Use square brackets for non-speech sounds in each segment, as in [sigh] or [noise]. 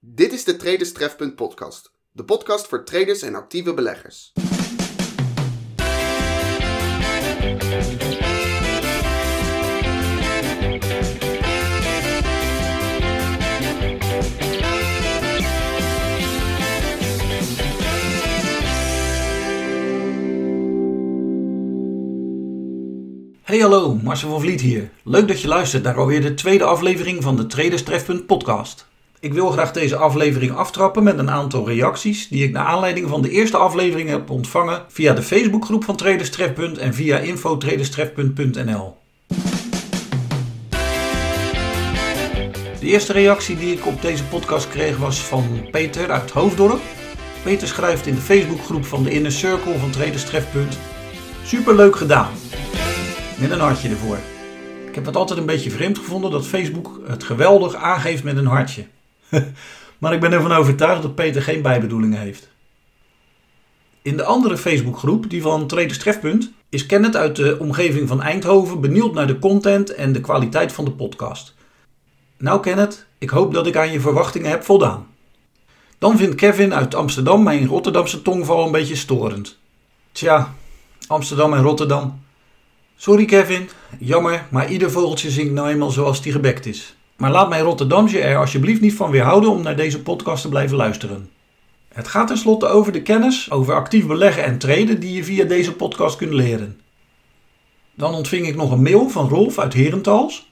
Dit is de Traders Trefpunt podcast. De podcast voor traders en actieve beleggers. Hey hallo, Marcel van Vliet hier. Leuk dat je luistert naar alweer de tweede aflevering van de Traders Trefpunt podcast. Ik wil graag deze aflevering aftrappen met een aantal reacties die ik naar aanleiding van de eerste aflevering heb ontvangen via de Facebookgroep van Traders Trefpunt en via infotraderstrefpunt.nl. De eerste reactie die ik op deze podcast kreeg was van Peter uit Hoofddorp. Peter schrijft in de Facebookgroep van de Inner Circle van Traders Trefpunt. Superleuk gedaan. Met een hartje ervoor. Ik heb het altijd een beetje vreemd gevonden dat Facebook het geweldig aangeeft met een hartje. [laughs] maar ik ben ervan overtuigd dat Peter geen bijbedoelingen heeft. In de andere Facebookgroep, die van Traders Trefpunt, is Kenneth uit de omgeving van Eindhoven benieuwd naar de content en de kwaliteit van de podcast. Nou Kenneth, ik hoop dat ik aan je verwachtingen heb voldaan. Dan vindt Kevin uit Amsterdam mijn Rotterdamse tongval een beetje storend. Tja, Amsterdam en Rotterdam. Sorry Kevin, jammer, maar ieder vogeltje zingt nou eenmaal zoals die gebekt is. Maar laat mij Rotterdamse er alsjeblieft niet van weerhouden om naar deze podcast te blijven luisteren. Het gaat tenslotte over de kennis over actief beleggen en traden die je via deze podcast kunt leren. Dan ontving ik nog een mail van Rolf uit Herentals.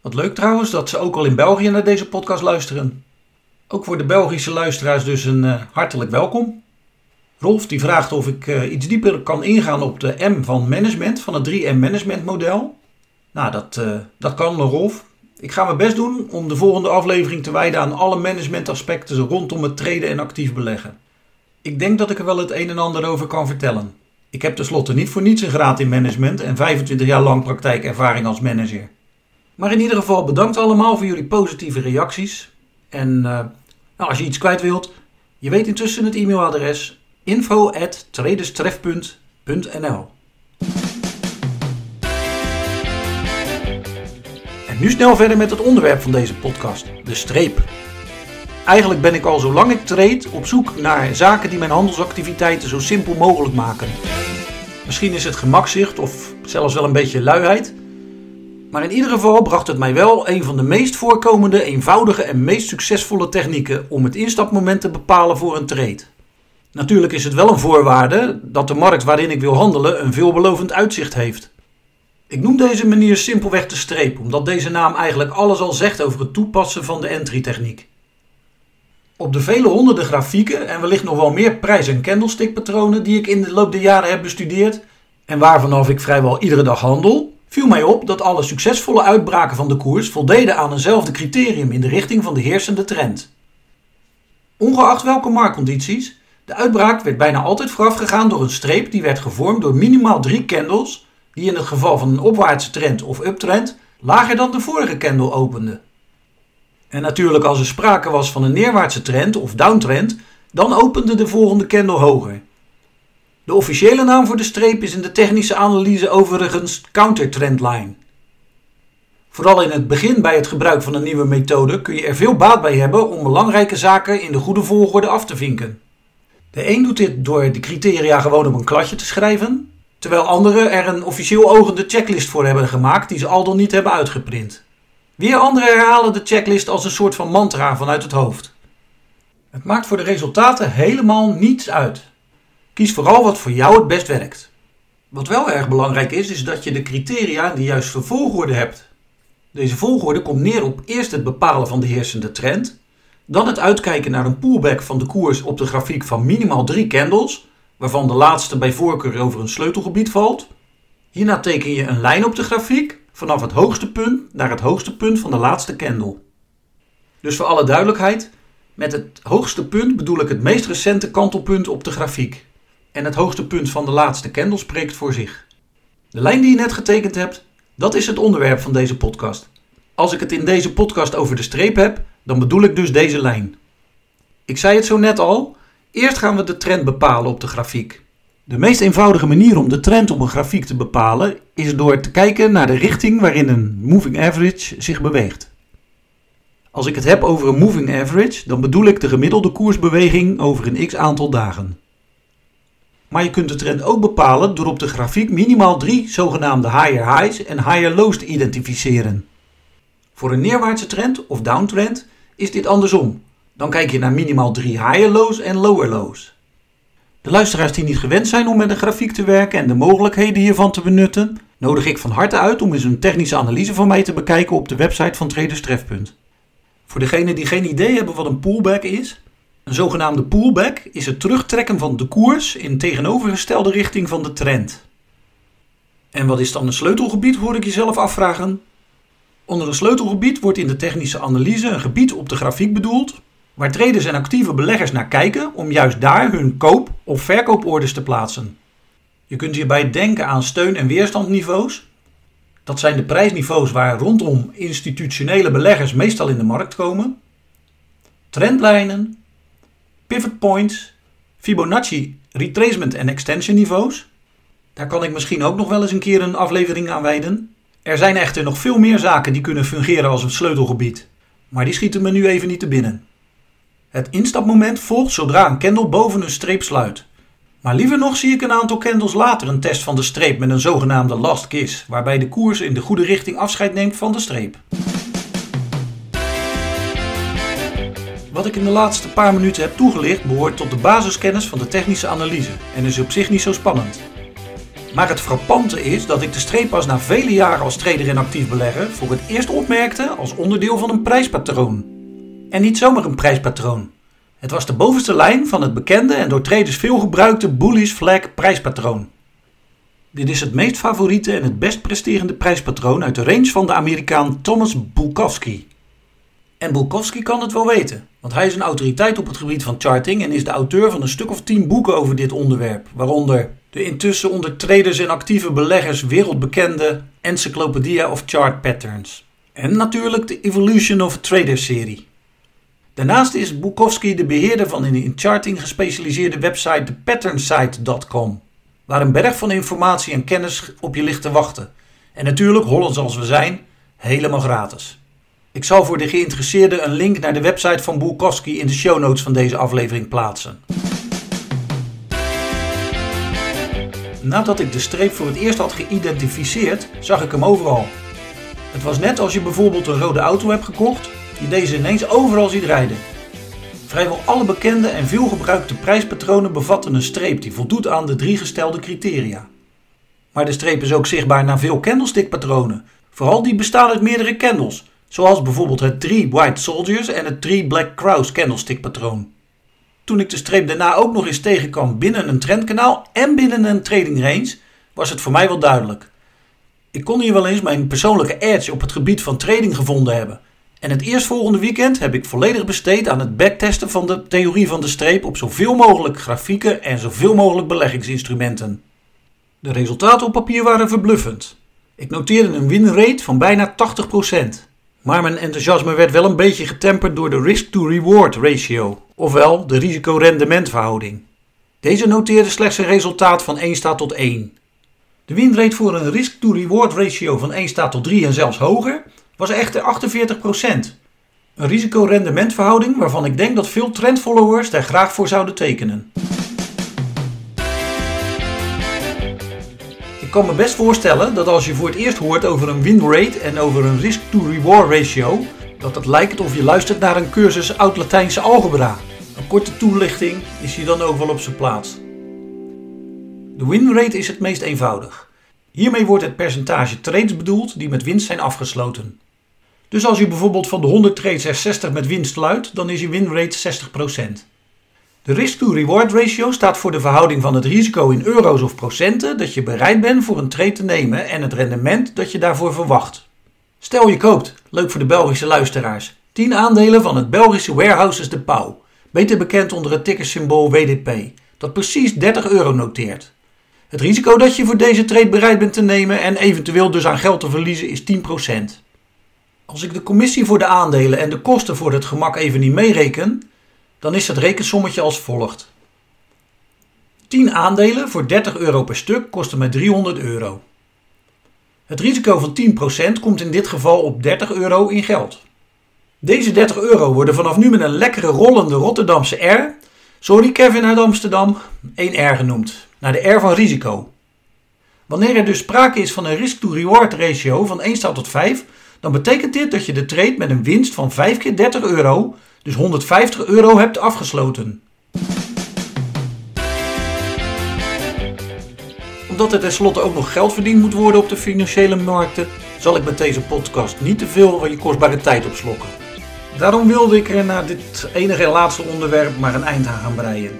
Wat leuk trouwens dat ze ook al in België naar deze podcast luisteren. Ook voor de Belgische luisteraars dus een uh, hartelijk welkom. Rolf die vraagt of ik uh, iets dieper kan ingaan op de M van management, van het 3M management model. Nou, dat, uh, dat kan Rolf. Ik ga mijn best doen om de volgende aflevering te wijden aan alle managementaspecten rondom het traden en actief beleggen. Ik denk dat ik er wel het een en ander over kan vertellen. Ik heb tenslotte niet voor niets een graad in management en 25 jaar lang praktijkervaring als manager. Maar in ieder geval bedankt allemaal voor jullie positieve reacties. En uh, nou, als je iets kwijt wilt, je weet intussen het e-mailadres info.traderstrefpunt.nl nu snel verder met het onderwerp van deze podcast, de streep. Eigenlijk ben ik al zolang ik trade op zoek naar zaken die mijn handelsactiviteiten zo simpel mogelijk maken. Misschien is het gemakzicht of zelfs wel een beetje luiheid. Maar in ieder geval bracht het mij wel een van de meest voorkomende, eenvoudige en meest succesvolle technieken om het instapmoment te bepalen voor een trade. Natuurlijk is het wel een voorwaarde dat de markt waarin ik wil handelen een veelbelovend uitzicht heeft. Ik noem deze manier simpelweg de streep, omdat deze naam eigenlijk alles al zegt over het toepassen van de entry-techniek. Op de vele honderden grafieken en wellicht nog wel meer prijs- en candlestick-patronen die ik in de loop der jaren heb bestudeerd en waarvanaf ik vrijwel iedere dag handel, viel mij op dat alle succesvolle uitbraken van de koers voldeden aan eenzelfde criterium in de richting van de heersende trend. Ongeacht welke marktcondities, de uitbraak werd bijna altijd voorafgegaan door een streep die werd gevormd door minimaal drie candles die in het geval van een opwaartse trend of uptrend lager dan de vorige candle opende. En natuurlijk als er sprake was van een neerwaartse trend of downtrend, dan opende de volgende candle hoger. De officiële naam voor de streep is in de technische analyse overigens countertrendline. Vooral in het begin bij het gebruik van een nieuwe methode kun je er veel baat bij hebben om belangrijke zaken in de goede volgorde af te vinken. De een doet dit door de criteria gewoon op een kladje te schrijven, terwijl anderen er een officieel ogende checklist voor hebben gemaakt die ze al dan niet hebben uitgeprint. Weer anderen herhalen de checklist als een soort van mantra vanuit het hoofd. Het maakt voor de resultaten helemaal niets uit. Kies vooral wat voor jou het best werkt. Wat wel erg belangrijk is, is dat je de criteria in de juiste volgorde hebt. Deze volgorde komt neer op eerst het bepalen van de heersende trend, dan het uitkijken naar een pullback van de koers op de grafiek van minimaal drie candles, waarvan de laatste bij voorkeur over een sleutelgebied valt. Hierna teken je een lijn op de grafiek vanaf het hoogste punt naar het hoogste punt van de laatste candle. Dus voor alle duidelijkheid, met het hoogste punt bedoel ik het meest recente kantelpunt op de grafiek. En het hoogste punt van de laatste candle spreekt voor zich. De lijn die je net getekend hebt, dat is het onderwerp van deze podcast. Als ik het in deze podcast over de streep heb, dan bedoel ik dus deze lijn. Ik zei het zo net al, eerst gaan we de trend bepalen op de grafiek. De meest eenvoudige manier om de trend op een grafiek te bepalen is door te kijken naar de richting waarin een moving average zich beweegt. Als ik het heb over een moving average, dan bedoel ik de gemiddelde koersbeweging over een x aantal dagen. Maar je kunt de trend ook bepalen door op de grafiek minimaal drie zogenaamde higher highs en higher lows te identificeren. Voor een neerwaartse trend of downtrend is dit andersom. Dan kijk je naar minimaal drie higher lows en lower lows. De luisteraars die niet gewend zijn om met een grafiek te werken en de mogelijkheden hiervan te benutten, nodig ik van harte uit om eens een technische analyse van mij te bekijken op de website van Traders Trefpunt. Voor degenen die geen idee hebben wat een pullback is, een zogenaamde pullback is het terugtrekken van de koers in tegenovergestelde richting van de trend. En wat is dan een sleutelgebied, hoor ik jezelf afvragen? Onder een sleutelgebied wordt in de technische analyse een gebied op de grafiek bedoeld waar traders en actieve beleggers naar kijken om juist daar hun koop- of verkooporders te plaatsen. Je kunt hierbij denken aan steun- en weerstandniveaus. Dat zijn de prijsniveaus waar rondom institutionele beleggers meestal in de markt komen. Trendlijnen, pivot points, Fibonacci retracement en extension niveaus. Daar kan ik misschien ook nog wel eens een keer een aflevering aan wijden. Er zijn echter nog veel meer zaken die kunnen fungeren als een sleutelgebied, maar die schieten me nu even niet te binnen. Het instapmoment volgt zodra een candle boven een streep sluit. Maar liever nog zie ik een aantal candles later een test van de streep met een zogenaamde last kiss, waarbij de koers in de goede richting afscheid neemt van de streep. Wat ik in de laatste paar minuten heb toegelicht behoort tot de basiskennis van de technische analyse en is op zich niet zo spannend. Maar het frappante is dat ik de streep pas na vele jaren als trader en actief belegger voor het eerst opmerkte als onderdeel van een prijspatroon. En niet zomaar een prijspatroon. Het was de bovenste lijn van het bekende en door traders veel gebruikte bullish flag prijspatroon. Dit is het meest favoriete en het best presterende prijspatroon uit de range van de Amerikaan Thomas Bulkowski. En Bulkowski kan het wel weten, want hij is een autoriteit op het gebied van charting en is de auteur van een stuk of tien boeken over dit onderwerp, waaronder de intussen onder traders en actieve beleggers wereldbekende Encyclopedia of Chart Patterns. En natuurlijk de Evolution of Traders serie. Daarnaast is Bukowski de beheerder van een in charting gespecialiseerde website thepatternSite.com, waar een berg van informatie en kennis op je ligt te wachten. En natuurlijk, Hollands als we zijn, helemaal gratis. Ik zal voor de geïnteresseerden een link naar de website van Bukowski in de show notes van deze aflevering plaatsen. Nadat ik de streep voor het eerst had geïdentificeerd, zag ik hem overal. Het was net als je bijvoorbeeld een rode auto hebt gekocht je deze ineens overal ziet rijden. Vrijwel alle bekende en veelgebruikte prijspatronen bevatten een streep die voldoet aan de drie gestelde criteria. Maar de streep is ook zichtbaar naar veel candlestickpatronen, vooral die bestaan uit meerdere candles, zoals bijvoorbeeld het 3 White Soldiers en het 3 Black Crows candlestickpatroon. Toen ik de streep daarna ook nog eens tegenkwam binnen een trendkanaal en binnen een trading range, was het voor mij wel duidelijk. Ik kon hier wel eens mijn persoonlijke edge op het gebied van trading gevonden hebben, en het eerstvolgende weekend heb ik volledig besteed aan het backtesten van de theorie van de streep op zoveel mogelijk grafieken en zoveel mogelijk beleggingsinstrumenten. De resultaten op papier waren verbluffend. Ik noteerde een winrate van bijna 80%. Maar mijn enthousiasme werd wel een beetje getemperd door de risk-to-reward ratio, ofwel de risico-rendementverhouding. Deze noteerde slechts een resultaat van 1 staat tot 1. De winrate voor een risk-to-reward ratio van 1 staat tot 3 en zelfs hoger was echter 48%. Een risico-rendementverhouding waarvan ik denk dat veel trendfollowers daar graag voor zouden tekenen. Ik kan me best voorstellen dat als je voor het eerst hoort over een win rate en over een risk-to-reward ratio, dat het lijkt of je luistert naar een cursus oud-Latijnse algebra. Een korte toelichting is hier dan ook wel op zijn plaats. De win rate is het meest eenvoudig. Hiermee wordt het percentage trades bedoeld die met winst zijn afgesloten. Dus als je bijvoorbeeld van de 100 trades er 60 met winst sluit, dan is je winrate 60%. De risk-to-reward ratio staat voor de verhouding van het risico in euro's of procenten dat je bereid bent voor een trade te nemen en het rendement dat je daarvoor verwacht. Stel je koopt, leuk voor de Belgische luisteraars, 10 aandelen van het Belgische Warehouses de Pauw, beter bekend onder het tickersymbool WDP, dat precies 30 euro noteert. Het risico dat je voor deze trade bereid bent te nemen en eventueel dus aan geld te verliezen is 10%. Als ik de commissie voor de aandelen en de kosten voor het gemak even niet meereken, dan is het rekensommetje als volgt. 10 aandelen voor 30 euro per stuk kosten mij 300 euro. Het risico van 10% komt in dit geval op 30 euro in geld. Deze 30 euro worden vanaf nu met een lekkere rollende Rotterdamse R, sorry Kevin uit Amsterdam, 1 R genoemd, naar de R van risico. Wanneer er dus sprake is van een risk-to-reward ratio van 1 staat tot 5, dan betekent dit dat je de trade met een winst van 5 keer 30 euro, dus 150 euro, hebt afgesloten. Omdat er tenslotte ook nog geld verdiend moet worden op de financiële markten, zal ik met deze podcast niet te veel van je kostbare tijd opslokken. Daarom wilde ik er na dit enige en laatste onderwerp maar een eind aan gaan breien.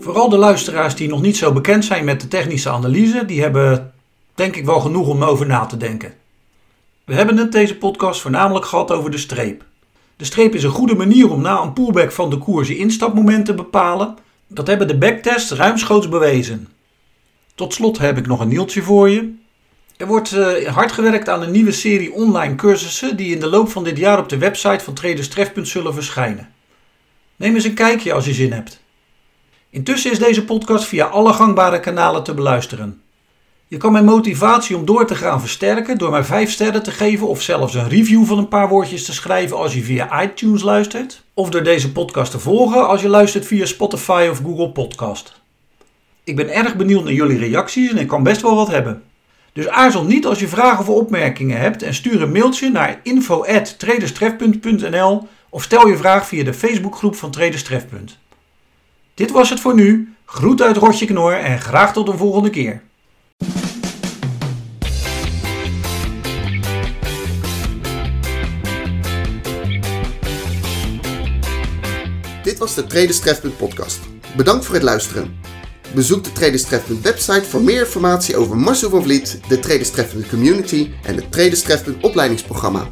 Vooral de luisteraars die nog niet zo bekend zijn met de technische analyse, die hebben denk ik wel genoeg om over na te denken. We hebben het deze podcast voornamelijk gehad over de streep. De streep is een goede manier om na een pullback van de koers je instapmoment te bepalen. Dat hebben de backtests ruimschoots bewezen. Tot slot heb ik nog een nieltje voor je. Er wordt uh, hard gewerkt aan een nieuwe serie online cursussen die in de loop van dit jaar op de website van Traders Trefpunt zullen verschijnen. Neem eens een kijkje als je zin hebt. Intussen is deze podcast via alle gangbare kanalen te beluisteren. Je kan mijn motivatie om door te gaan versterken door mij 5 sterren te geven of zelfs een review van een paar woordjes te schrijven als je via iTunes luistert. Of door deze podcast te volgen als je luistert via Spotify of Google Podcast. Ik ben erg benieuwd naar jullie reacties en ik kan best wel wat hebben. Dus aarzel niet als je vragen of opmerkingen hebt en stuur een mailtje naar info@traderstrefpunt.nl of stel je vraag via de Facebookgroep van Traders Trefpunt. Dit was het voor nu. Groet uit Rotje Knor en graag tot een volgende keer. Dit was de Traders Trefpunt podcast. Bedankt voor het luisteren. Bezoek de Traders Trefpunt website voor meer informatie over Marcel van Vliet, de Traders Trefpunt community en het Traders Trefpunt opleidingsprogramma.